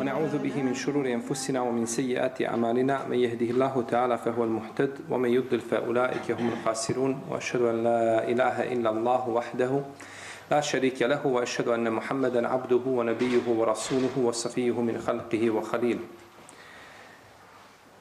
ونعوذ به من شرور أنفسنا ومن سيئات أعمالنا. من يهده الله تعالى فهو المهتد ومن يضلل فأولئك هم الخاسرون. وأشهد أن لا إله إلا الله وحده لا شريك له وأشهد أن محمدا عبده ونبيه ورسوله وصفيه من خلقه وخليله.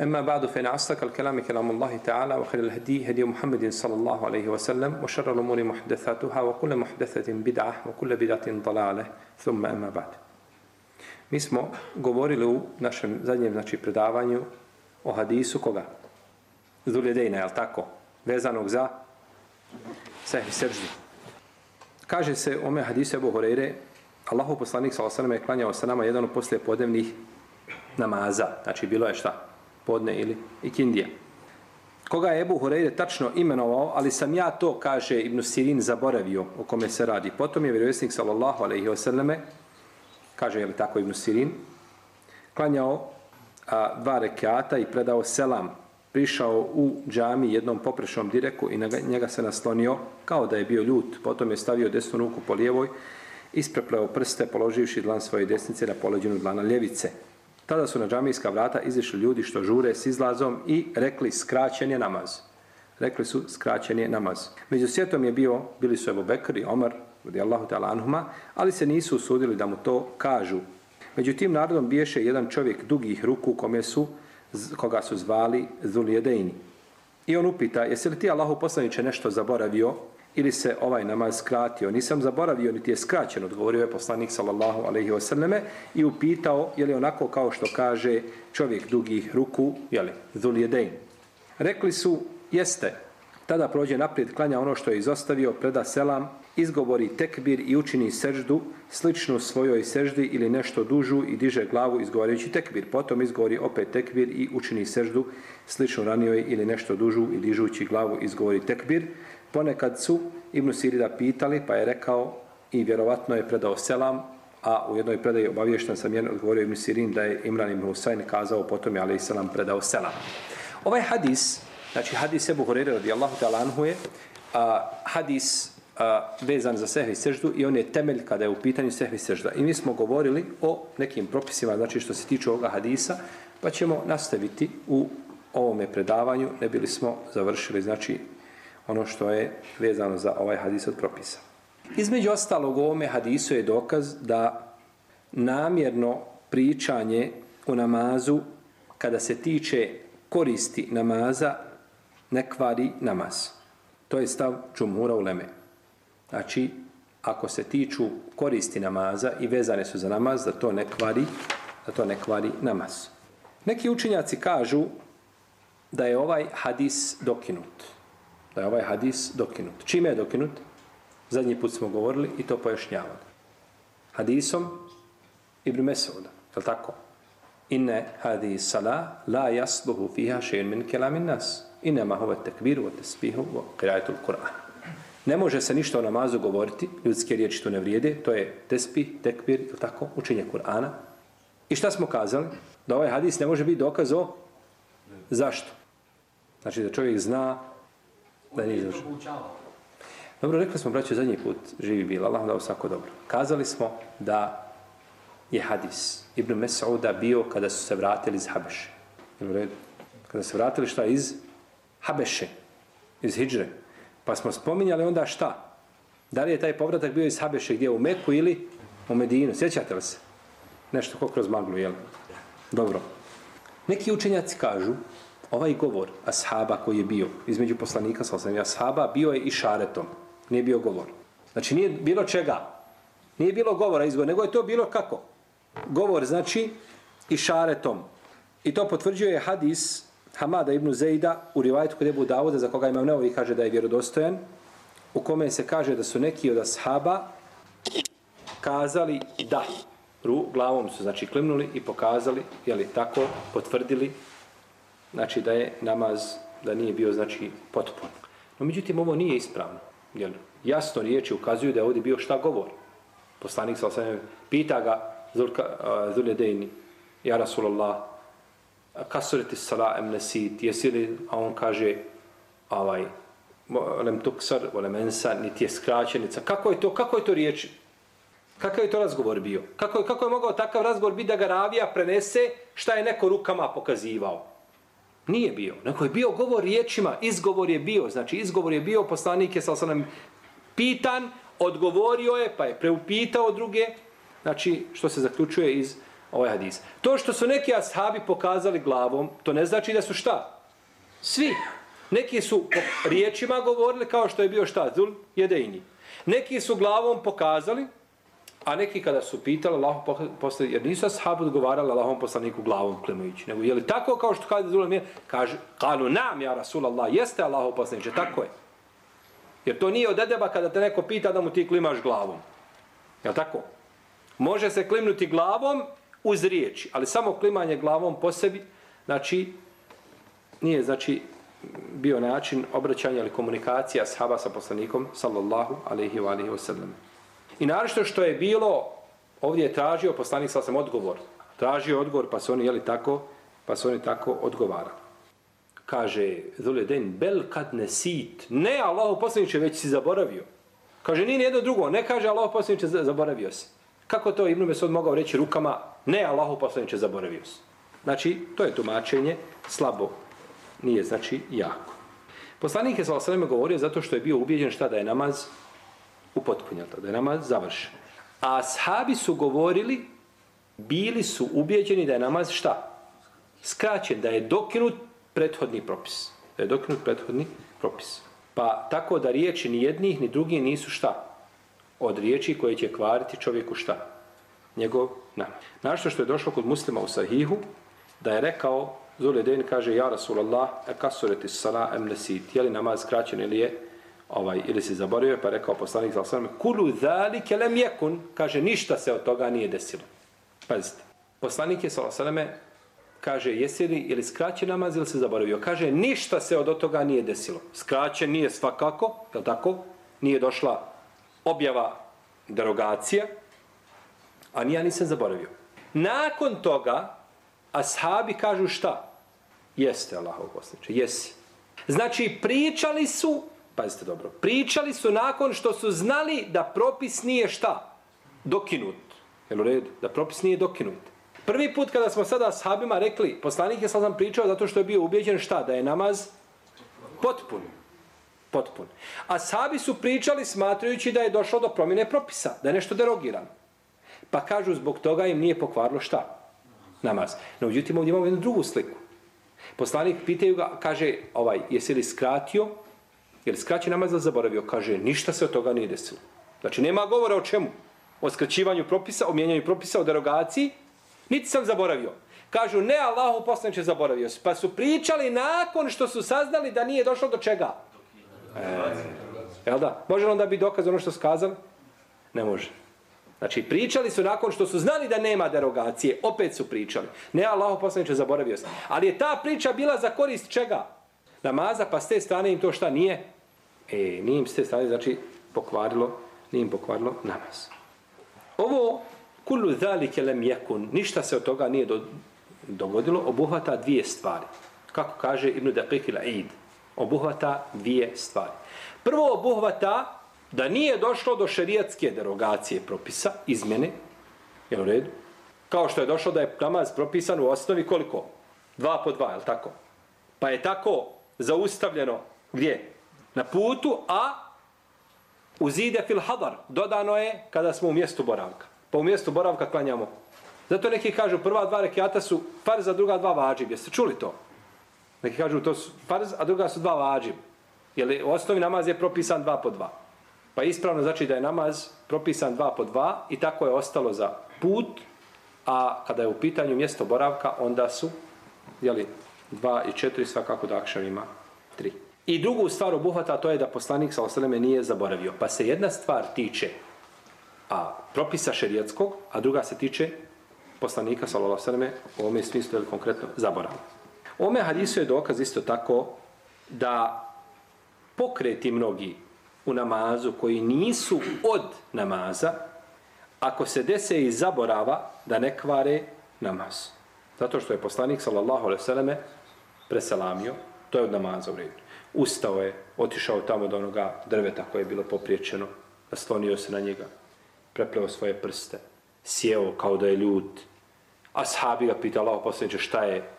أما بعد فإن أصدق الكلام كلام الله تعالى وخير الهدي هدي محمد صلى الله عليه وسلم وشر الأمور محدثاتها وكل محدثة بدعة وكل بدعة ضلالة ثم أما بعد Mi smo govorili u našem zadnjem znači, predavanju o hadisu koga? Zuljedejna, je li tako? Vezanog za sehvi srždi. Kaže se ome hadisu Ebu Horeire, Allahu poslanik sa osanama je klanjao sa nama jedan od poslije podnevnih namaza. Znači bilo je šta? Podne ili ikindija. Koga je Ebu Hureyre tačno imenovao, ali sam ja to, kaže Ibn Sirin, zaboravio o kome se radi. Potom je vjerovjesnik sallallahu alaihi wasallame, kaže je li tako Ibn Sirin, klanjao a, dva rekiata i predao selam. Prišao u džami jednom poprešnom direku i na njega se naslonio kao da je bio ljut. Potom je stavio desnu ruku po lijevoj, isprepleo prste položivši dlan svoje desnice na poleđenu dlana ljevice. Tada su na džamijska vrata izišli ljudi što žure s izlazom i rekli skraćen je namaz. Rekli su skraćen je namaz. Među svijetom je bio, bili su Ebu Bekr i Omar, radijallahu ta'ala anhuma, ali se nisu usudili da mu to kažu. Među tim narodom biješe jedan čovjek dugih ruku kome su, koga su zvali Zuljedejni. I on upita, jesi li ti Allahu poslaniće nešto zaboravio ili se ovaj namaz skratio. Nisam zaboravio, niti je skraćen, odgovorio je poslanik sallallahu alaihi wasallame i upitao je li onako kao što kaže čovjek dugih ruku, je li, dhul jedein. Rekli su, jeste, tada prođe naprijed, klanja ono što je izostavio, preda selam, izgovori tekbir i učini seždu, sličnu svojoj seždi ili nešto dužu i diže glavu izgovarajući tekbir. Potom izgovori opet tekbir i učini seždu, sličnu ranijoj ili nešto dužu i dižući glavu izgovori tekbir. Ponekad su Ibn Sirida pitali, pa je rekao i vjerovatno je predao selam, a u jednoj predaji obavješten sam jedan odgovorio Ibn Sirin da je Imran Ibn Husayn kazao, potom je alaih selam predao selam. Ovaj hadis, znači hadis Ebu Hurere radijallahu ta'ala anhu je, a, hadis a, vezan za sehvi seždu i on je temelj kada je u pitanju sehvi sežda. I mi smo govorili o nekim propisima, znači što se tiče ovoga hadisa, pa ćemo nastaviti u ovome predavanju, ne bili smo završili, znači, ono što je vezano za ovaj hadis od propisa. Između ostalog u ovome hadisu je dokaz da namjerno pričanje u namazu kada se tiče koristi namaza ne kvari namaz. To je stav čumura u leme. Znači, ako se tiču koristi namaza i vezane su za namaz, da to ne kvari, da to ne kvari namaz. Neki učinjaci kažu da je ovaj hadis dokinut da je ovaj hadis dokinut. Čime je dokinut? Zadnji put smo govorili i to pojašnjavali. Hadisom Ibn Mesauda. Je tako? Inne hadis sala la jasluhu fiha še'in min kelamin nas. Inne ma tekbiru o tesbihu, o kirajetul Kur'an. Ne može se ništa o namazu govoriti, ljudske riječi tu ne vrijede, to je tespi, tekbir, je tako, učenje Kur'ana. I šta smo kazali? Da ovaj hadis ne može biti dokaz o zašto? Znači da čovjek zna da nije došao. Dobro, rekli smo, braće, zadnji put živi bil, Allah dao svako dobro. Kazali smo da je hadis Ibn Mesauda bio kada su se vratili iz Habeše. Kada se vratili šta iz Habeše, iz Hidžre. Pa smo spominjali onda šta? Da li je taj povratak bio iz Habeše gdje u Meku ili u Medinu? Sjećate li se? Nešto ko kroz maglu, jel? Dobro. Neki učenjaci kažu ovaj govor ashaba koji je bio između poslanika sa osam ashaba bio je i šaretom. Nije bio govor. Znači nije bilo čega. Nije bilo govora izgovor, nego je to bilo kako? Govor znači i šaretom. I to potvrđuje hadis Hamada ibn Zejda u rivajtu kod Ebu Davuda za koga imam neovi kaže da je vjerodostojan u kome se kaže da su neki od ashaba kazali da ru, glavom su znači klimnuli i pokazali, je li tako, potvrdili, znači da je namaz, da nije bio znači potpun. No međutim, ovo nije ispravno. Jel? Jasno riječi ukazuju da je ovdje bio šta govor. Poslanik sa osam pita ga Zuljedejni, ja Rasulallah, kasuriti sala em nesit, jesi li, a on kaže, ovaj, lem tuksar, volem ensa, niti je skraćenica. Kako je to, kako je to riječ? Kakav je to razgovor bio? Kako je, kako je mogao takav razgovor biti da ga ravija prenese šta je neko rukama pokazivao? Nije bio. Neko je bio govor riječima, izgovor je bio. Znači, izgovor je bio, poslanik je sa nam pitan, odgovorio je, pa je preupitao druge. Znači, što se zaključuje iz ovaj hadis. To što su neki ashabi pokazali glavom, to ne znači da su šta? Svi. Neki su riječima govorili kao što je bio šta? Zul jedejni. Neki su glavom pokazali, a neki kada su pitali Allahom poslaniku, jer nisu ashabi odgovarali Allahom poslaniku glavom klimajući, nego je li tako kao što kada Zul je, kaže, kalu nam ja Rasulallah, jeste Allahom poslaniče, tako je. Jer to nije od edeba kada te neko pita da mu ti klimaš glavom. Je tako? Može se klimnuti glavom uz riječi, ali samo klimanje glavom po sebi, znači, nije, znači, bio način obraćanja ili komunikacija ashaba sa poslanikom, sallallahu alaihi wa alaihi wa sallam. I naravno što je bilo, ovdje je tražio poslanik sa sam odgovor. Tražio odgovor, pa su oni, jeli tako, pa su oni tako odgovarali. Kaže, Zuleden, bel kad ne sit, ne, Allahu poslaniče, već si zaboravio. Kaže, nije jedno drugo, ne kaže Allahu poslaniče, zaboravio si. Kako to Ibn Mesud mogao reći rukama, ne, Allahu poslaniče, zaboravio si. Znači, to je tumačenje slabo nije znači jako. Poslanik je sallallahu alejhi govorio zato što je bio ubeđen šta da je namaz upotpunjen, da je namaz završen. A ashabi su govorili bili su ubeđeni da je namaz šta? Skraćen, da je dokinut prethodni propis. Da je dokinut prethodni propis. Pa tako da riječi ni jednih ni drugih nisu šta? Od riječi koje će kvariti čovjeku šta? Njegov namaz. Našto što je došlo kod muslima u sahihu, da je rekao Zuleden kaže, ja Rasulallah, e kasureti sala em nesit, je li namaz skraćen ili je, ovaj, ili se zaboravio, pa rekao poslanik sa osvrame, kulu zalike lem jekun, kaže, ništa se od toga nije desilo. Pazite, poslanik je sa osvrame, kaže, jesi li ili skraće namaz ili se zaboravio? Kaže, ništa se od toga nije desilo. Skraće nije svakako, je tako? Nije došla objava derogacija, a nija nisam zaboravio. Nakon toga, ashabi kažu šta? Jeste Allahov poslaniče, jesi. Znači, pričali su, pazite dobro, pričali su nakon što su znali da propis nije šta? Dokinut. Jel u redu? Da propis nije dokinut. Prvi put kada smo sada sahabima rekli, poslanik je sad nam pričao zato što je bio ubeđen šta? Da je namaz potpun. Potpun. A sahabi su pričali smatrajući da je došlo do promjene propisa, da je nešto derogirano. Pa kažu zbog toga im nije pokvarilo šta? Namaz. No, uđutim, ovdje imamo jednu drugu sliku. Poslanik pitaju ga, kaže, ovaj, jesi li skratio? Jer skraći namaz zaboravio? Kaže, ništa se od toga nije desilo. Znači, nema govora o čemu? O skraćivanju propisa, o mijenjanju propisa, o derogaciji. Niti sam zaboravio. Kažu, ne, Allahu poslaniče zaboravio. Pa su pričali nakon što su saznali da nije došlo do čega? E, jel da? Može li onda biti dokaz ono što skazali? Ne može. Znači, pričali su nakon što su znali da nema derogacije, opet su pričali. Ne, Allah poslaniče, zaboravio sam. Ali je ta priča bila za korist čega? Namaza, pa s te strane im to šta nije? E, nije im s te strane, znači, pokvarilo, nije im pokvarilo namaz. Ovo, kullu zalike lem jekun, ništa se od toga nije do, dogodilo, obuhvata dvije stvari. Kako kaže Ibn Daqiq ila Eid, obuhvata dvije stvari. Prvo obuhvata da nije došlo do šerijatske derogacije propisa, izmjene, je u redu? Kao što je došlo da je namaz propisan u osnovi koliko? Dva po dva, je tako? Pa je tako zaustavljeno gdje? Na putu, a uzide fil hadar. Dodano je kada smo u mjestu boravka. Pa u mjestu boravka klanjamo. Zato neki kažu prva dva rekiata su farz, a druga dva vađib. Jeste čuli to? Neki kažu to su farz, a druga su dva vađib. Jer u osnovi namaz je propisan dva po dva. Pa ispravno znači da je namaz propisan dva po dva i tako je ostalo za put, a kada je u pitanju mjesto boravka, onda su jeli, dva i četiri, svakako da akšam ima tri. I drugu stvar obuhvata to je da poslanik sa osaleme nije zaboravio. Pa se jedna stvar tiče a propisa šerijetskog, a druga se tiče poslanika, sallallahu sallam, u ovome smislu, ili konkretno, zaborav. U ovome hadisu je dokaz isto tako da pokreti mnogi u namazu koji nisu od namaza, ako se dese i zaborava da ne kvare namaz. Zato što je poslanik, sallallahu alejhi ve selleme preselamio, to je od namaza u redu. Ustao je, otišao tamo do onoga drveta koje je bilo popriječeno, naslonio se na njega, prepleo svoje prste, sjeo kao da je ljut. Ashabi ga pita, Allah posljedniče, šta je?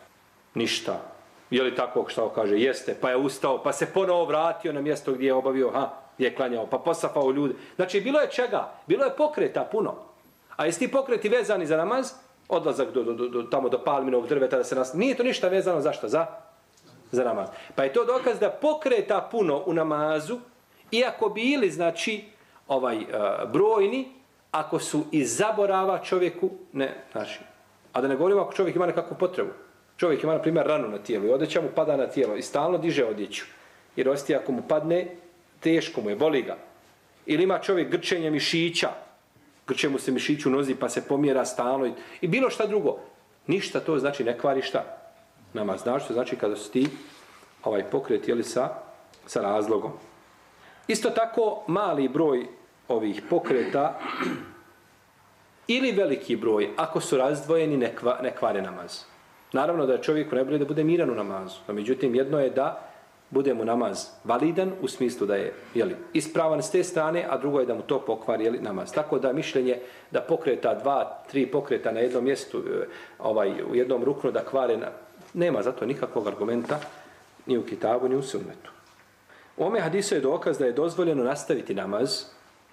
Ništa. Je li tako što kaže? Jeste. Pa je ustao, pa se ponovo vratio na mjesto gdje je obavio, ha, gdje je klanjao, pa posapao ljude. Znači, bilo je čega? Bilo je pokreta puno. A jesi ti pokreti vezani za namaz? Odlazak do, do, do, do, tamo do palminog drveta da se nas... Nije to ništa vezano, zašto? Za? Za namaz. Pa je to dokaz da pokreta puno u namazu, iako bili, znači, ovaj e, brojni, ako su i zaborava čovjeku, ne, znači, a da ne govorimo ako čovjek ima nekakvu potrebu. Čovjek ima, na primjer, ranu na tijelu i odjeća mu pada na tijelo i stalno diže odjeću. Jer osti ako mu padne, teško mu je, boli ga. Ili ima čovjek grčenje mišića, grče mu se mišić u nozi pa se pomjera stalno i, i bilo šta drugo. Ništa to znači ne kvari šta. Nama znaš što znači kada su ti ovaj pokret jeli sa, sa razlogom. Isto tako mali broj ovih pokreta ili veliki broj, ako su razdvojeni, ne, kva, ne kvare namaz. Naravno da je čovjeku najbolje da bude miran u namazu. No, međutim, jedno je da bude mu namaz validan u smislu da je jeli, ispravan s te strane, a drugo je da mu to pokvari jeli, namaz. Tako da mišljenje da pokreta dva, tri pokreta na jednom mjestu, e, ovaj, u jednom ruknu da kvare, na, nema zato nikakvog argumenta ni u kitabu, ni u sunnetu. U ome hadisu je dokaz da je dozvoljeno nastaviti namaz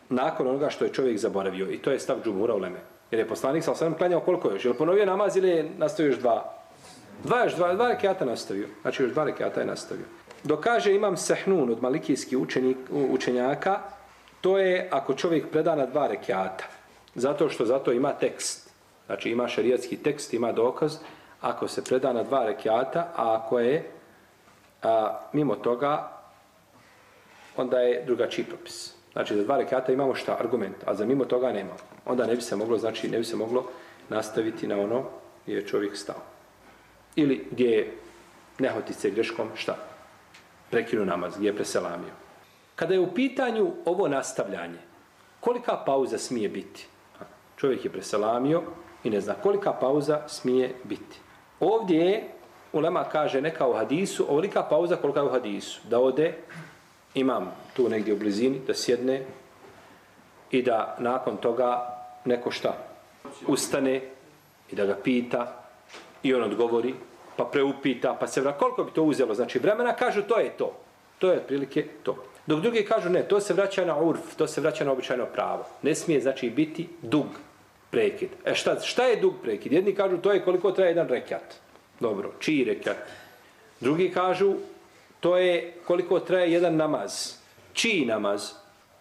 nakon onoga što je čovjek zaboravio. I to je stav džumura u Leme. Jer je poslanik sa osam klanjao koliko još? Je li ponovio namaz ili je nastavio još dva? Dva još, dva, dva rekiata nastavio. Znači još dva rekiata je nastavio. Dok kaže imam sehnun od malikijskih učenik, učenjaka, to je ako čovjek preda na dva rekiata. Zato što zato ima tekst. Znači ima šarijatski tekst, ima dokaz. Ako se preda na dva rekiata, a ako je a, mimo toga, onda je drugačiji propis. Znači za dva rekata imamo šta? Argument. A za mimo toga nema. Onda ne bi se moglo, znači ne bi se moglo nastaviti na ono gdje je čovjek stao. Ili gdje je nehotice greškom šta? Prekinu namaz, gdje je preselamio. Kada je u pitanju ovo nastavljanje, kolika pauza smije biti? Čovjek je preselamio i ne zna kolika pauza smije biti. Ovdje je, Ulema kaže neka u hadisu, ovolika pauza kolika je u hadisu. Da ode imam tu negdje u blizini, da sjedne i da nakon toga neko šta ustane i da ga pita i on odgovori, pa preupita, pa se vraća. Koliko bi to uzelo? Znači vremena kažu to je to. To je otprilike to. Dok drugi kažu ne, to se vraća na urf, to se vraća na običajno pravo. Ne smije znači biti dug prekid. E šta, šta je dug prekid? Jedni kažu to je koliko traje jedan rekat. Dobro, čiji rekat? Drugi kažu to je koliko traje jedan namaz. Čiji namaz?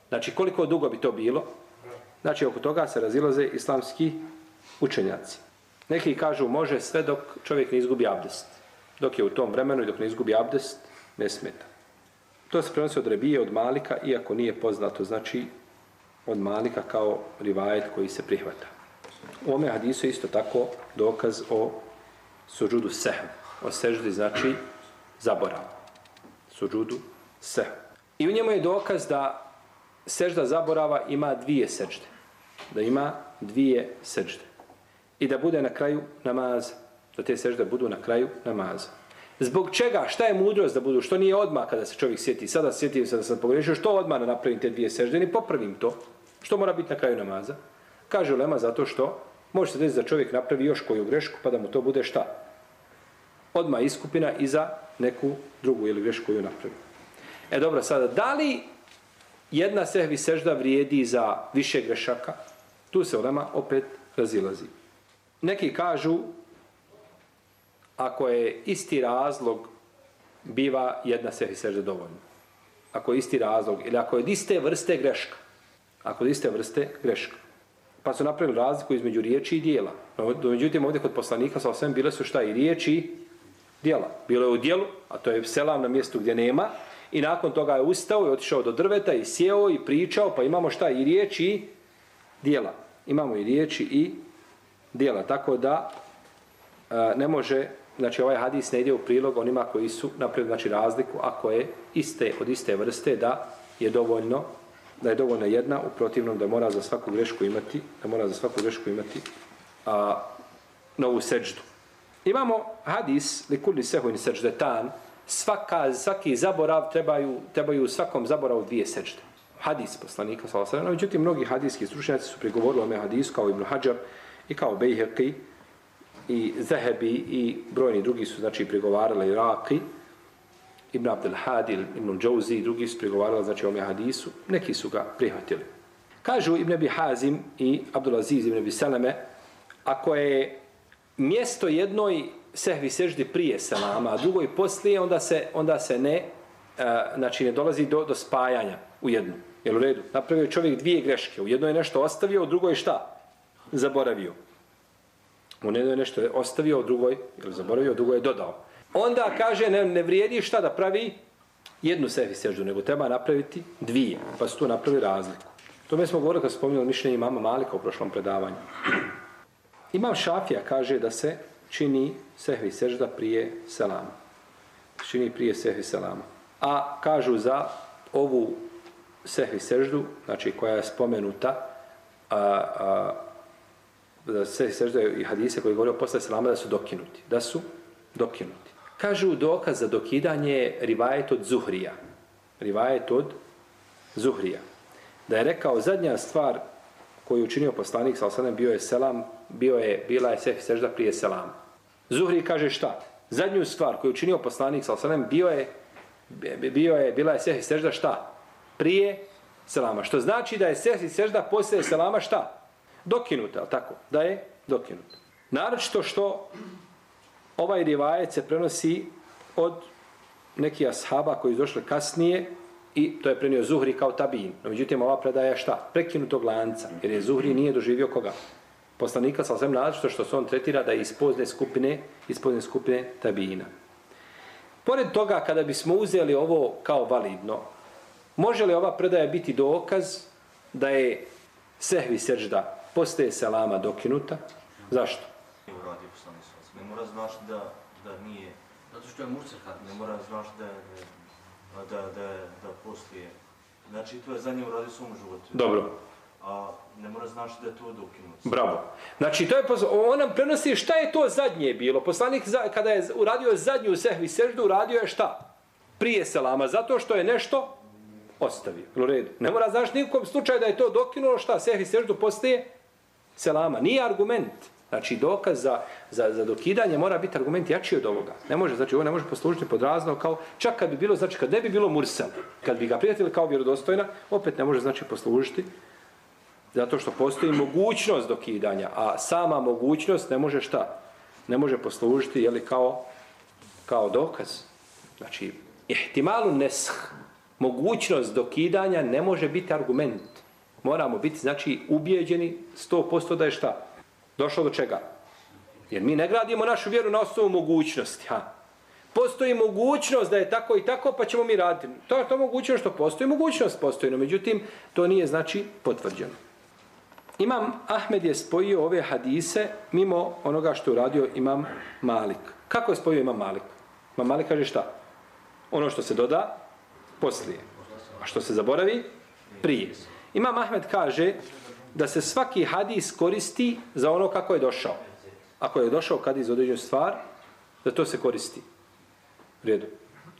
Znači koliko dugo bi to bilo? Znači oko toga se razilaze islamski učenjaci. Neki kažu može sve dok čovjek ne izgubi abdest. Dok je u tom vremenu i dok ne izgubi abdest, ne smeta. To se prenosi od Rebije, od Malika, iako nije poznato, znači od Malika kao rivajet koji se prihvata. U ome hadisu isto tako dokaz o suđudu sehm. O seždi znači zaborav suđudu se. I u njemu je dokaz da sežda zaborava ima dvije sežde. Da ima dvije sežde. I da bude na kraju namaza. Da te sežde budu na kraju namaza. Zbog čega? Šta je mudrost da budu? Što nije odmah kada se čovjek sjeti? Sada sjetim se da sam pogrešio. Što odmah napravim te dvije sežde? Ni popravim to. Što mora biti na kraju namaza? Kaže Lema zato što može se desiti da čovjek napravi još koju grešku pa da mu to bude šta? Odmah iskupina i za neku drugu ili grešku koju napravi. E dobro, sada, da li jedna sehvi sežda vrijedi za više grešaka? Tu se Lema opet razilazi. Neki kažu, ako je isti razlog, biva jedna sehi sežda dovoljna. Ako je isti razlog, ili ako je iste vrste greška. Ako je iste vrste greška. Pa su napravili razliku između riječi i dijela. Međutim, ovdje kod poslanika sa osvijem bile su šta i riječi i dijela. Bilo je u dijelu, a to je selam na mjestu gdje nema, i nakon toga je ustao i otišao do drveta i sjeo i pričao, pa imamo šta i riječi i dijela. Imamo i riječi i dijela. Tako da e, ne može, znači ovaj hadis ne ide u prilog onima koji su napravili znači, razliku, ako je iste od iste vrste, da je dovoljno da je dovoljno jedna, u protivnom da mora za svaku grešku imati, da mora za svaku grešku imati a, novu seđdu. Imamo hadis, li kulli sehuin seđdetan, svaka, svaki zaborav trebaju, trebaju u svakom zaboravu dvije seđde. Hadis poslanika, sallallahu alejhi međutim, mnogi hadijski stručnjaci su prigovorili ome hadisu kao Ibn Hajar i kao Bejheqi i Zahebi i brojni drugi su znači pregovarali Raki, Ibn Abdel Hadi, Ibn Džouzi i drugi su pregovarali znači ome hadisu, neki su ga prihvatili. Kažu Ibn Abi Hazim i Abdulaziz Ibn Abi Salame, ako je mjesto jednoj sehvi seždi prije selama, a drugoj poslije, onda se, onda se ne, e, znači ne dolazi do, do spajanja u jednu. Jel u redu? Napravio čovjek dvije greške. U jednoj je nešto ostavio, u drugoj šta? Zaboravio. U jednoj je nešto ostavio, u drugoj je zaboravio, u drugoj je dodao. Onda kaže, ne, ne vrijedi šta da pravi jednu sefi seždu, nego treba napraviti dvije. Pa su tu napravi razliku. To mi smo govorili kad spominjali mišljenje mama Malika u prošlom predavanju. Imam Šafija kaže da se čini sehvi sežda prije selama. Čini prije sehvi selama. A kažu za ovu sehvi seždu, znači koja je spomenuta, a, a, da sežde i hadise koji govore posle selama da su dokinuti. Da su dokinuti. Kažu dokaz za dokidanje rivajet od Zuhrija. Rivajet od Zuhrija. Da je rekao zadnja stvar koju učinio poslanik sa osadem bio je selam, bio je, bila je seh sežda prije selama. Zuhri kaže šta? Zadnju stvar koju učinio poslanik sa osadem bio je, bio je, bila je seh sežda šta? Prije selama. Što znači da je seh sežda poslije selama šta? Dokinuta, tako? Da je dokinuta. Naročito što ovaj rivajet se prenosi od nekih ashaba koji su došli kasnije i to je prenio Zuhri kao tabin. No, međutim, ova predaja je šta? Prekinutog lanca. Jer je Zuhri nije doživio koga? Poslanika sa svem naročito što se on tretira da je iz pozne skupine, iz pozne skupine tabina. Pored toga, kada bismo uzeli ovo kao validno, može li ova predaja biti dokaz da je sehvi sežda postaje selama dokinuta? Zašto? Ne mora znaš da, da nije... Zato što je mursel Ne mora znaš da da, da, da poslije... Znači, to je za nje uradio svom životu. Dobro. A ne mora znaš da je to dokinuto. Bravo. Znači, to je, on nam prenosi šta je to zadnje bilo. Poslanik, kada je uradio zadnju sehvi seždu, uradio je šta? Prije selama, zato što je nešto ostavio. U redu. Ne mora znaš nikom slučaju da je to dokinulo šta sehvi seždu postaje selama. Nije argument. Znači, dokaz za, za, za dokidanje mora biti argument jači od ovoga. Ne može, znači, ovo ne može poslužiti pod razno kao, čak kad bi bilo, znači, kad ne bi bilo mursel, kad bi ga prijatelj kao vjerodostojna, opet ne može, znači, poslužiti zato što postoji mogućnost dokidanja, a sama mogućnost ne može šta? Ne može poslužiti, jeli, kao, kao dokaz. Znači, ihtimalu nesh, mogućnost dokidanja ne može biti argument. Moramo biti, znači, ubijeđeni 100% da je šta? Došlo do čega? Jer mi ne gradimo našu vjeru na osnovu mogućnosti. Ha? Postoji mogućnost da je tako i tako, pa ćemo mi raditi. To je to mogućnost što postoji, mogućnost postoji, no međutim, to nije znači potvrđeno. Imam Ahmed je spojio ove hadise mimo onoga što je uradio Imam Malik. Kako je spojio Imam Malik? Imam Malik kaže šta? Ono što se doda, poslije. A što se zaboravi, prije. Imam Ahmed kaže da se svaki hadis koristi za ono kako je došao. Ako je došao kad iz određenu stvar, da to se koristi. U redu.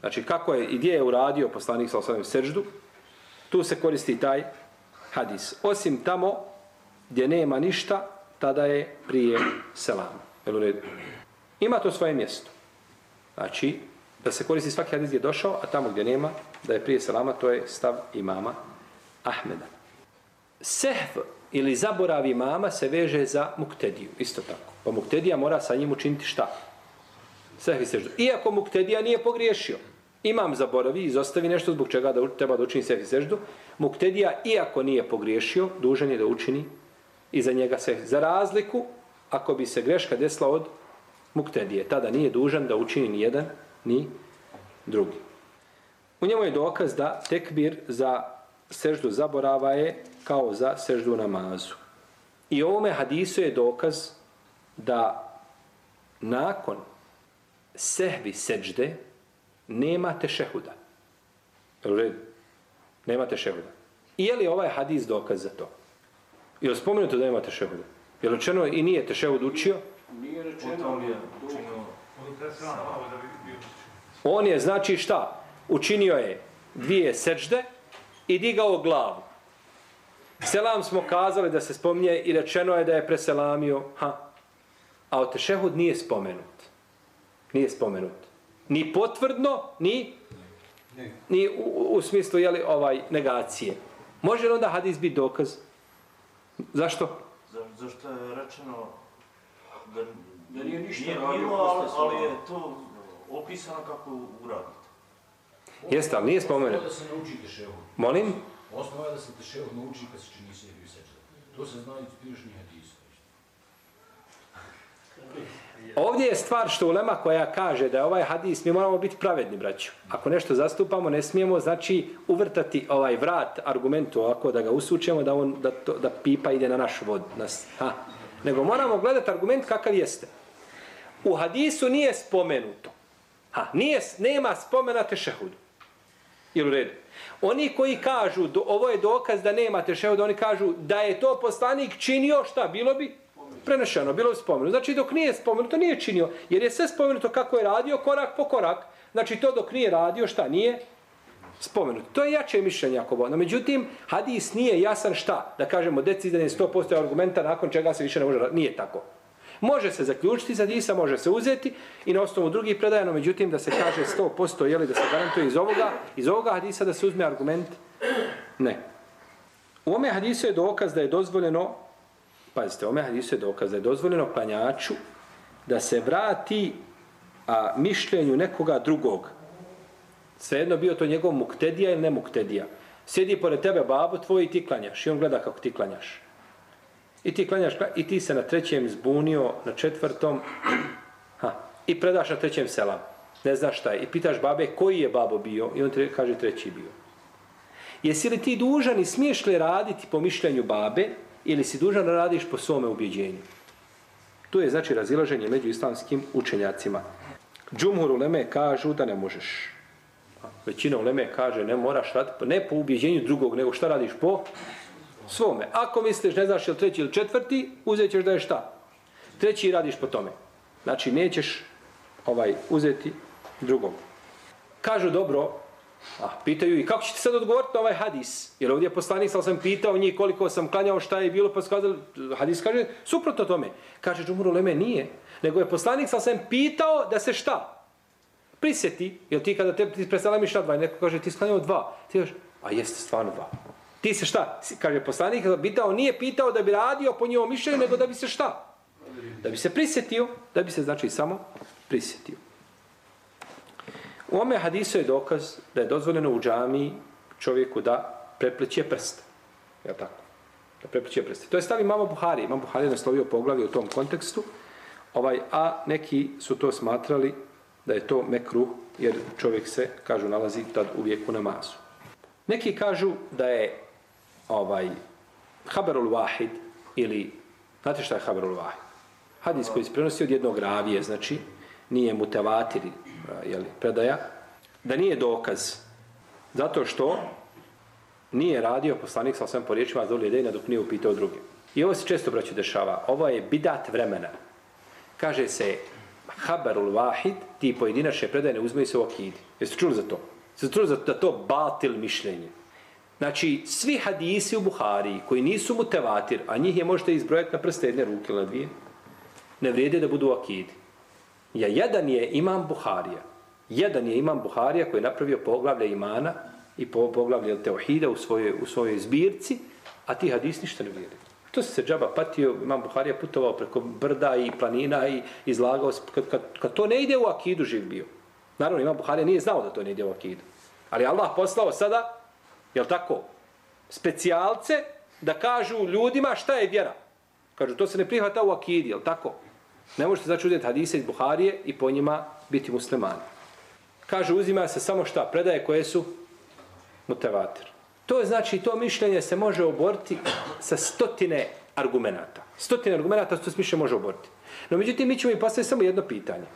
Znači, kako je i gdje je uradio poslanik sa osadom seždu, tu se koristi taj hadis. Osim tamo gdje nema ništa, tada je prije selama. Jel u redu? Ima to svoje mjesto. Znači, da se koristi svaki hadis gdje je došao, a tamo gdje nema, da je prije selama, to je stav imama Ahmeda. Sehv ili zaboravi mama se veže za muktediju, isto tako. Pa muktedija mora sa njim učiniti šta? Sehvi seždu. Iako muktedija nije pogriješio, imam zaboravi, izostavi nešto zbog čega da treba da učini sehvi seždu, muktedija, iako nije pogriješio, dužan je da učini i za njega se za razliku, ako bi se greška desla od muktedije, tada nije dužan da učini ni jedan, ni drugi. U njemu je dokaz da tekbir za seždu zaborava je kao za seždu namazu. I ovome hadisu je dokaz da nakon sehvi seđde nema tešehuda. Jel u redu? Nema tešehuda. I je li ovaj hadis dokaz za to? Je li spomenuto da nema tešehuda? Je li učeno i nije tešehud učio? Nije rečeno. Potom je učinio On je, znači šta? Učinio je dvije seđde i digao glavu. Selam smo kazali da se spominje i rečeno je da je preselamio. Ha. A o tešehud nije spomenut. Nije spomenut. Ni potvrdno, ni, ni u, u smislu jeli, ovaj negacije. Može li onda hadis biti dokaz? Zašto? Za, zašto je rečeno da, Da nije ništa nije radio bilo, ali, ali je to opisano kako uradite. Jeste, ali nije spomenut. Osnova da se nauči tešehud. Molim? Osnova je da se tešehud nauči kad se čini sebi i seđa. To se zna iz priješnjih hadisa. Ovdje je stvar što ulema koja kaže da je ovaj hadis, mi moramo biti pravedni, braću. Ako nešto zastupamo, ne smijemo, znači, uvrtati ovaj vrat argumentu ovako da ga usučemo, da, on, da, to, da pipa ide na naš vod. Nas, ha. Nego moramo gledati argument kakav jeste. U hadisu nije spomenuto. Ha, nije, nema spomena tešehudu. Jel u redu? Oni koji kažu, do, ovo je dokaz da nemate tešehuda, oni kažu da je to poslanik činio, šta, bilo bi? Prenešeno, bilo bi spomenuto. Znači dok nije spomenuto, nije činio. Jer je sve spomenuto kako je radio, korak po korak. Znači to dok nije radio, šta, nije spomenuto. To je jače mišljenje ako bo. No, međutim, hadis nije jasan šta? Da kažemo, decidan je 100% argumenta nakon čega se više ne može raditi. Nije tako. Može se zaključiti za hadisa, može se uzeti i na osnovu drugih predaja, no međutim da se kaže 100% jeli da se garantuje iz ovoga, iz ovoga hadisa da se uzme argument? Ne. U ome hadisu je dokaz da je dozvoljeno, pazite, u ome hadisu je dokaz da je dozvoljeno klanjaču da se vrati a, mišljenju nekoga drugog. Svejedno bio to njegov muktedija ili ne muktedija. Sjedi pored tebe babo tvoj i ti klanjaš. I on gleda kako ti klanjaš. I ti klanjaš, i ti se na trećem zbunio, na četvrtom, ha, i predaš na trećem selam. Ne znaš šta je. I pitaš babe koji je babo bio i on ti kaže treći bio. Jesi li ti dužan i smiješ li raditi po mišljenju babe ili si dužan da radiš po svome ubjeđenju? Tu je znači razilaženje među islamskim učenjacima. Džumhur uleme kažu da ne možeš. Većina uleme kaže ne moraš raditi, ne po ubjeđenju drugog, nego šta radiš po svome. Ako misliš ne znaš je li treći ili četvrti, uzet ćeš da je šta? Treći radiš po tome. Znači nećeš ovaj uzeti drugog. Kažu dobro, a pitaju i kako ćete sad odgovoriti na ovaj hadis? Jer ovdje je poslanik, sam pitao njih koliko sam klanjao, šta je bilo, pa skazali, hadis kaže suprotno tome. Kaže Džumhur Leme nije, nego je poslanik, sam pitao da se šta? Prisjeti, jer ti kada te ti preselamiš na dva, neko kaže ti sklanjao dva, ti kažeš, a jeste stvarno dva. Ti se šta? Kaže poslanik, pitao, nije pitao da bi radio po njihovom mišljenju, nego da bi se šta? Da bi se prisjetio, da bi se znači samo prisjetio. U ome hadisu je dokaz da je dozvoljeno u džami čovjeku da prepleće prst. Je tako? Da prepleće prst. To je stavi mama Buhari. Mama Buhari je naslovio poglavlje u tom kontekstu. Ovaj, a neki su to smatrali da je to mekruh, jer čovjek se, kažu, nalazi tad uvijek u namazu. Neki kažu da je ovaj haberul wahid ili znate šta je haberul wahid? Hadis koji se prenosi od jednog ravije, znači nije mutevatir, eh, jeli, predaja, da nije dokaz. Zato što nije radio poslanik sa svem po riječima Zoli Dejna dok nije upitao druge. I ovo se često braću dešava. Ovo je bidat vremena. Kaže se haberul wahid, ti pojedinačne predaje ne uzmeju se u akidi. Jeste čuli za to? Jeste čuli za to, da to batil mišljenje? Znači, svi hadisi u Buhari koji nisu mutevatir, a njih je možete izbrojati na prste jedne ruke ili na dvije, ne vrijede da budu akidi. Ja, jedan je imam Buharija. Jedan je imam Buharija koji je napravio poglavlje imana i poglavlje teohida u svojoj, u svojoj zbirci, a ti hadis ništa ne vrijede. To se džaba patio, imam Buharija putovao preko brda i planina i izlagao se, kad, kad, kad to ne ide u akidu živ bio. Naravno, imam Buharija nije znao da to ne ide u akidu. Ali Allah poslao sada Jel tako? Specijalce da kažu ljudima šta je vjera. Kažu, to se ne prihvata u akidi, jel tako? Ne možete znači uzeti hadise iz Buharije i po njima biti muslimani. Kažu, uzima se samo šta? Predaje koje su mutevater. To je znači, to mišljenje se može oboriti sa stotine argumenata. Stotine argumenata što se više može oboriti. No međutim, mi ćemo im postaviti samo jedno pitanje.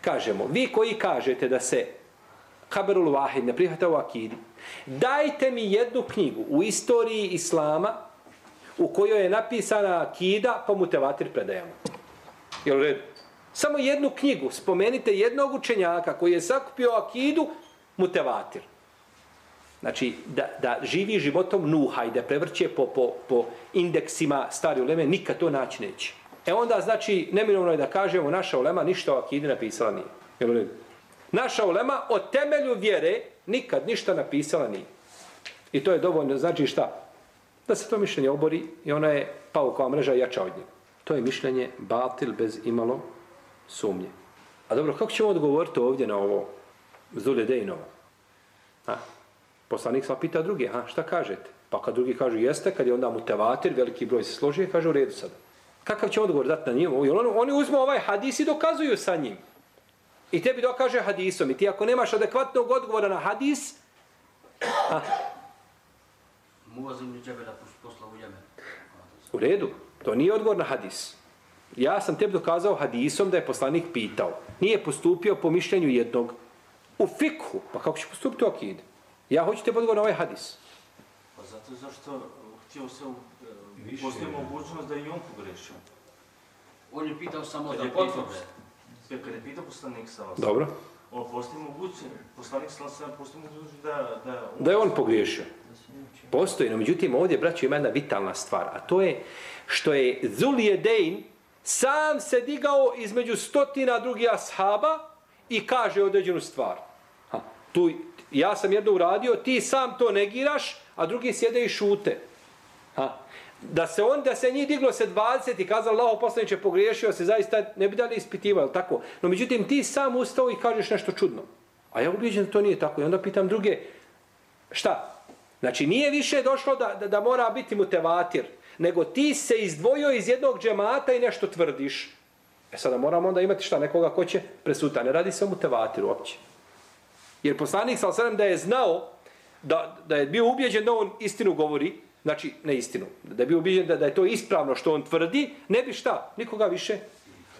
Kažemo, vi koji kažete da se Haberul Wahid ne prihvata u akidi, dajte mi jednu knjigu u istoriji Islama u kojoj je napisana akida pa mu tevatir predajamo. Jel u redu? Samo jednu knjigu, spomenite jednog učenjaka koji je sakupio akidu, mutevatir. Znači, da, da živi životom nuha i da prevrće po, po, po indeksima stari uleme, nikad to naći neće. E onda, znači, neminovno je da kažemo, naša ulema ništa o akidi napisala nije. Jel u redu? Naša ulema o temelju vjere nikad ništa napisala nije. I to je dovoljno, znači šta? Da se to mišljenje obori i ona je paukova mreža jača od nje. To je mišljenje batil bez imalo sumnje. A dobro, kako ćemo odgovoriti ovdje na ovo Zule Dejnova? A? Poslanik sva pita druge, a šta kažete? Pa kad drugi kažu jeste, kad je onda mu tevatir, veliki broj se složio, kaže u redu sada. Kakav će odgovor dati na njim? Ono, oni uzmu ovaj hadis i dokazuju sa njim. I tebi dokaže hadisom. I ti ako nemaš adekvatnog odgovora na hadis, a, Muazim Džebela posla u Jemen. u redu, to nije odgovor na hadis. Ja sam tebi dokazao hadisom da je poslanik pitao. Nije postupio po mišljenju jednog u fikhu. Pa kako će postupiti u akid? Ja hoću tebi odgovor na ovaj hadis. Pa zato zašto htio se u, postoji mogućnost da i on pogrešio. On je pitao samo Kad da je pitao, potvrde. kad je pitao poslanik sa vas, Dobro. on postoji mogućnost, poslanik sa vas postoji mogućnost da, da, Da je on pogriješio. Postoji, no međutim ovdje, braćo, ima jedna vitalna stvar, a to je što je Zuljedein sam se digao između stotina drugih ashaba i kaže određenu stvar. Ha, tu, ja sam jedno uradio, ti sam to negiraš, a drugi sjede i šute. Ha, da se on, da se njih diglo se 20 i kazao Allaho poslaniče pogriješio se, zaista ne bi dali ispitivao, tako? No međutim, ti sam ustao i kažeš nešto čudno. A ja ubijeđen da to nije tako. I onda pitam druge, šta? Znači, nije više došlo da, da, da mora biti mutevatir, nego ti se izdvojio iz jednog džemata i nešto tvrdiš. E sada moramo onda imati šta, nekoga ko će presuta. Ne radi se o mutevatiru uopće. Jer poslanik sa da je znao, da, da je bio ubijeđen da on istinu govori, znači na istinu, da bi bio da, da je to ispravno što on tvrdi, ne bi šta, nikoga više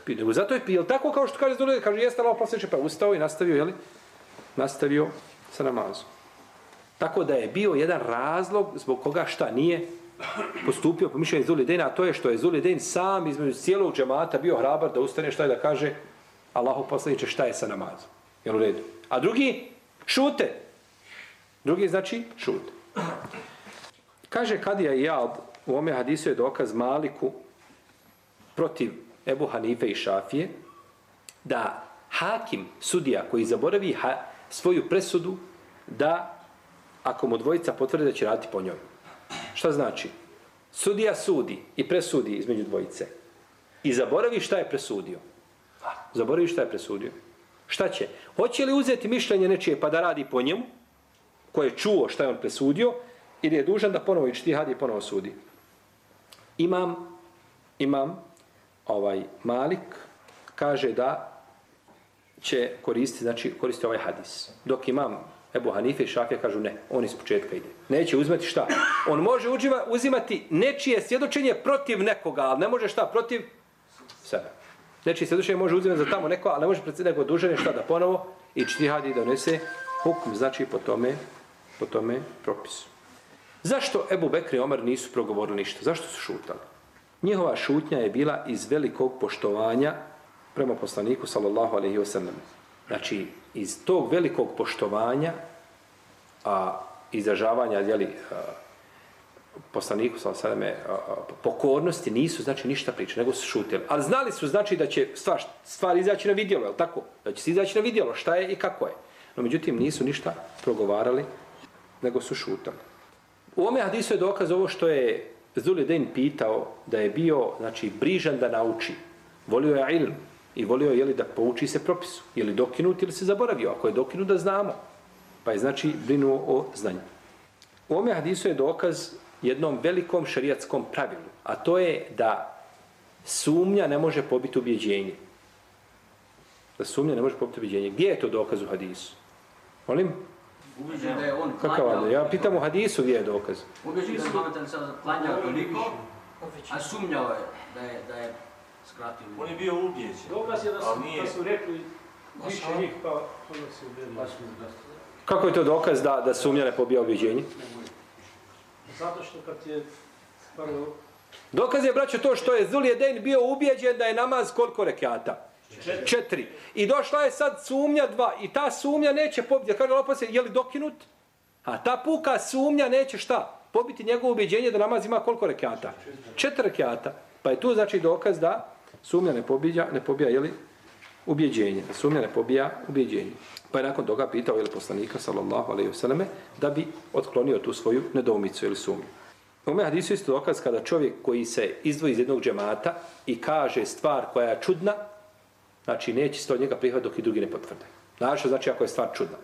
pio. Nego zato je pio tako kao što kaže Zdolje, kaže jeste Allah poslaniče, pa ustao i nastavio, jeli? Nastavio sa namazom. Tako da je bio jedan razlog zbog koga šta nije postupio po mišljenju Zulidejna, a to je što je Zulidejn sam između cijelog džemata bio hrabar da ustane šta je da kaže Allahu poslaniče šta je sa namazom. Jel u redu? A drugi šute. Drugi znači šute. Kaže Kadija i Jald, u ome hadisu je dokaz Maliku protiv Ebu Hanife i Šafije, da hakim, sudija koji zaboravi ha, svoju presudu, da ako mu dvojica potvrde da će raditi po njoj. Šta znači? Sudija sudi i presudi između dvojice. I zaboravi šta je presudio. Zaboravi šta je presudio. Šta će? Hoće li uzeti mišljenje nečije pa da radi po njemu, koje je čuo šta je on presudio, ili je dužan da ponovo ići i ponovo sudi. Imam, imam, ovaj Malik, kaže da će koristiti, znači koristiti ovaj hadis. Dok imam Ebu Hanife i Šafija kažu ne, on iz početka ide. Neće uzmeti šta? On može uđiva, uzimati nečije svjedočenje protiv nekoga, ali ne može šta protiv sebe. Nečije svjedočenje može uzimati za tamo neko, ali ne može predsjedati nego dužanje šta da ponovo i čtihadi donese hukm, znači po tome, po tome propisu. Zašto Ebu Bekri i Omer nisu progovorili ništa? Zašto su šutali? Njihova šutnja je bila iz velikog poštovanja prema poslaniku sallallahu alaihi wa sallam. Znači, iz tog velikog poštovanja a izražavanja jeli, a, poslaniku sallallahu alaihi wa sallam pokornosti nisu znači ništa pričali, nego su šutili. Ali znali su znači da će stvar, stvar izaći na vidjelo, je tako? Da će se izaći na vidjelo šta je i kako je. No, međutim, nisu ništa progovarali, nego su šutali. U ome hadisu je dokaz ovo što je Zulidin pitao da je bio znači, brižan da nauči. Volio je ilm i volio je li, da pouči se propisu. Je li dokinut ili se zaboravio. Ako je dokinut da znamo. Pa je znači brinuo o znanju. U ome hadisu je dokaz jednom velikom šarijatskom pravilu. A to je da sumnja ne može pobiti ubjeđenje. Da sumnja ne može pobiti ubjeđenje. Gdje je to dokaz u hadisu? Molim? Ubeđen da je on Kakav vada? Ja pitam u hadisu gdje je dokaz. Ubeđen da je Muhammed Ali sada klanjao toliko A sumnjao je da je, da je skratio. On je bio ubijeđen. Dokaz je da su, da su rekli više njih, pa ono se ubijeno. Kako je to dokaz da, da sumnja ne pobija objeđenje? Zato što kad je prvo Dokaz je, braćo, to što je Zuljedejn bio ubijeđen da je namaz koliko rekiata? Četiri. I došla je sad sumnja dva. I ta sumnja neće pobiti. Kaže Allah poslije, je li dokinut? A ta puka sumnja neće šta? Pobiti njegovo ubijeđenje da namaz ima koliko rekiata? Četiri rekiata. Pa je tu znači dokaz da sumnja ne pobija, ne pobija, je li? Ubjeđenje. Da sumnja ne pobija ubjeđenje. Pa je nakon toga pitao je li poslanika, sallallahu alaihi vseleme, da bi otklonio tu svoju nedoumicu ili sumnju. U ome hadisu isto dokaz kada čovjek koji se izdvoji iz jednog džemata i kaže stvar koja je čudna, znači neće se od njega prihvat dok i drugi ne potvrde. Znači, znači ako je stvar čudna.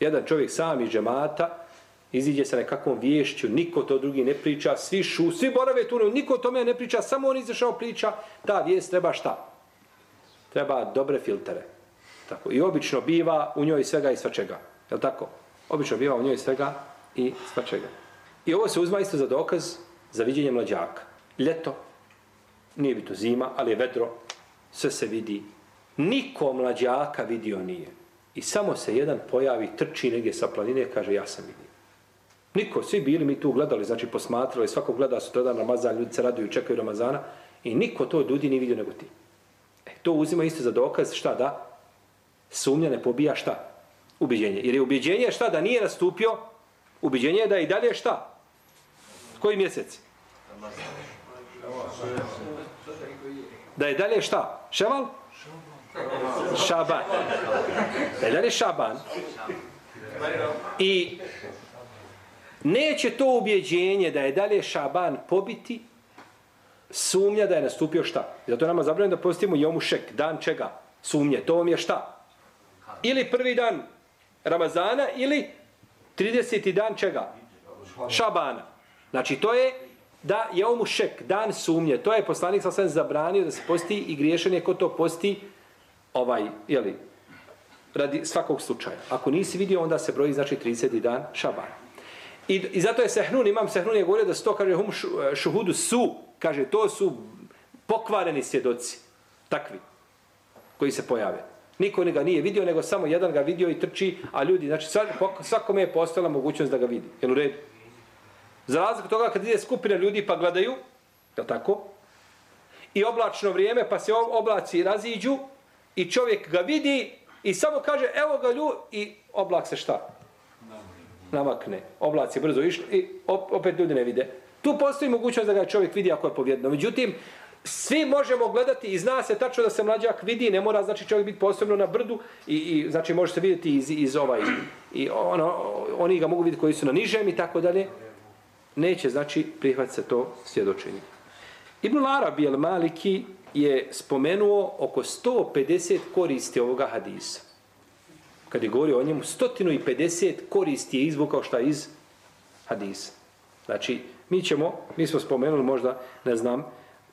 Jedan čovjek sam iz džemata iziđe sa nekakvom viješću, niko to drugi ne priča, svi šu, svi borave tu, niko o tome ne priča, samo on izašao priča, ta vijest treba šta? Treba dobre filtere. Tako. I obično biva u njoj svega i svačega. Je li tako? Obično biva u njoj svega i svačega. I ovo se uzma isto za dokaz za viđenje mlađaka. Ljeto, nije bi to zima, ali je vedro, sve se vidi. Niko mlađaka vidio nije. I samo se jedan pojavi, trči negdje sa planine, kaže ja sam vidio. Niko, svi bili mi tu gledali, znači posmatrali, svako gleda su tada Ramazan, ljudi se raduju, čekaju Ramazana i niko to od ljudi nije vidio nego ti. E, to uzima isto za dokaz, šta da? Sumnja ne pobija šta? Ubiđenje. Jer je ubiđenje šta da nije nastupio? Ubiđenje je da i dalje šta? Koji mjesec? Da je dalje šta? Ševal? Šaban. Da je šaban. I neće to ubjeđenje da je dalje šaban pobiti sumnja da je nastupio šta? Zato je nama zabranjeno da postimo jomu šek. Dan čega? Sumnje. To vam je šta? Ili prvi dan Ramazana ili 30. dan čega? Šabana. Znači to je da je omu šek, dan sumnje. To je poslanik sasvim zabranio da se posti i griješan je ko to posti ovaj, jeli, radi svakog slučaja. Ako nisi vidio, onda se broji, znači 30. dan Šabana. I, I zato je Sehnun, imam Sehnun je govorio da se to kaže hum e, šuhudu su, kaže to su pokvareni svjedoci, takvi, koji se pojave. Niko ga nije vidio, nego samo jedan ga vidio i trči, a ljudi, znači svakome je postala mogućnost da ga vidi. Jel u redu? Za razliku toga kad ide skupina ljudi pa gledaju, je tako? I oblačno vrijeme pa se oblaci raziđu i čovjek ga vidi i samo kaže evo ga lju i oblak se šta? Namakne. Oblaci brzo išli i opet ljudi ne vide. Tu postoji mogućnost da ga čovjek vidi ako je povjedno. Međutim, svi možemo gledati i zna se tačno da se mlađak vidi, ne mora znači čovjek biti posebno na brdu i, i znači može se vidjeti iz, iz ovaj i ono, oni ga mogu vidjeti koji su na nižem i tako dalje. Neće znači prihvatiti se to svjedočenje. Ibn Arabi el Maliki je spomenuo oko 150 koristi ovoga hadisa. Kad je govorio o njemu, 150 koristi je izvukao šta iz hadisa. Znači, mi ćemo, mi smo spomenuli možda, ne znam,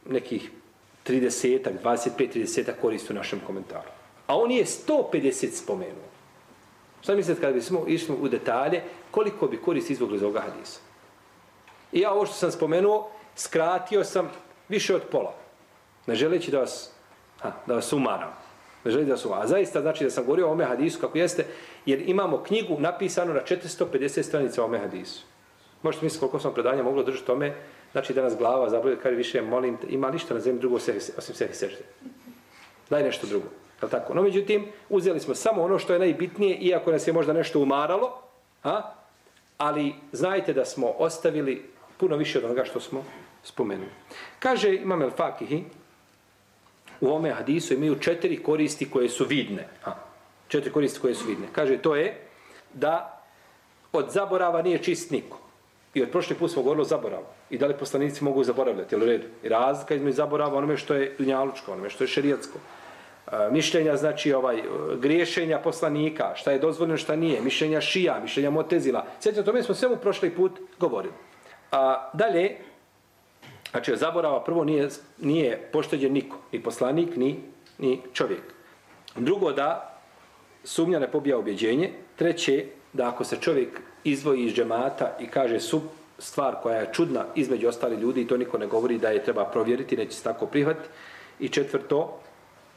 nekih 30, 25, 30 koristi u našem komentaru. A on je 150 spomenuo. Šta mislite kada bismo išli u detalje, koliko bi koristi izvukli iz ovoga hadisa? I ja ovo što sam spomenuo, skratio sam više od pola. Ne želeći da vas, ha, da vas umaram. Ne želim da vas umaram. A zaista znači da sam govorio o ome hadisu kako jeste, jer imamo knjigu napisanu na 450 stranica o ome hadisu. Možete misliti koliko sam predanja moglo držati tome, znači da nas glava zabolje, kaže više, molim te, ima ništa na zemlji drugo sehi, osim sehi sežde. Daj nešto drugo. Je tako? No, međutim, uzeli smo samo ono što je najbitnije, iako nas je možda nešto umaralo, a? ali znajte da smo ostavili puno više od onoga što smo spomenuo. Kaže Imam El Fakihi, u ome hadisu imaju četiri koristi koje su vidne. Ha, četiri koristi koje su vidne. Kaže, to je da od zaborava nije čist niko. I od prošli put smo govorili o zaboravu. I da li poslanici mogu zaboravljati, jel u redu? I razlika između zaborava onome što je dunjalučko, onome što je šerijatsko. E, mišljenja, znači, ovaj, griješenja poslanika, šta je dozvoljeno, šta nije, mišljenja šija, mišljenja motezila. Sjećate, o tome smo svemu prošli put govorili. A, dalje, znači, od zaborava prvo nije, nije pošteđen niko, ni poslanik, ni, ni čovjek. Drugo, da sumnja ne pobija objeđenje. Treće, da ako se čovjek izvoji iz džemata i kaže su, stvar koja je čudna između ostali ljudi i to niko ne govori da je treba provjeriti, neće se tako prihvatiti. I četvrto,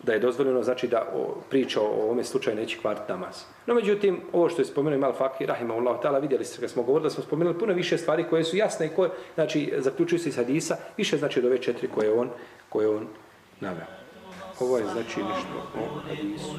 da je dozvoljeno, znači da o, priča o ovome slučaju neće kvart namaz. No, međutim, ovo što je spomenuo Imal Fakir, Rahimahullah ta'ala, vidjeli ste kad smo govorili da smo spomenuli puno više stvari koje su jasne i koje, znači, zaključuju se iz hadisa, više znači od ove četiri koje on, koje on naveo. Ovo je znači nešto o hadisu.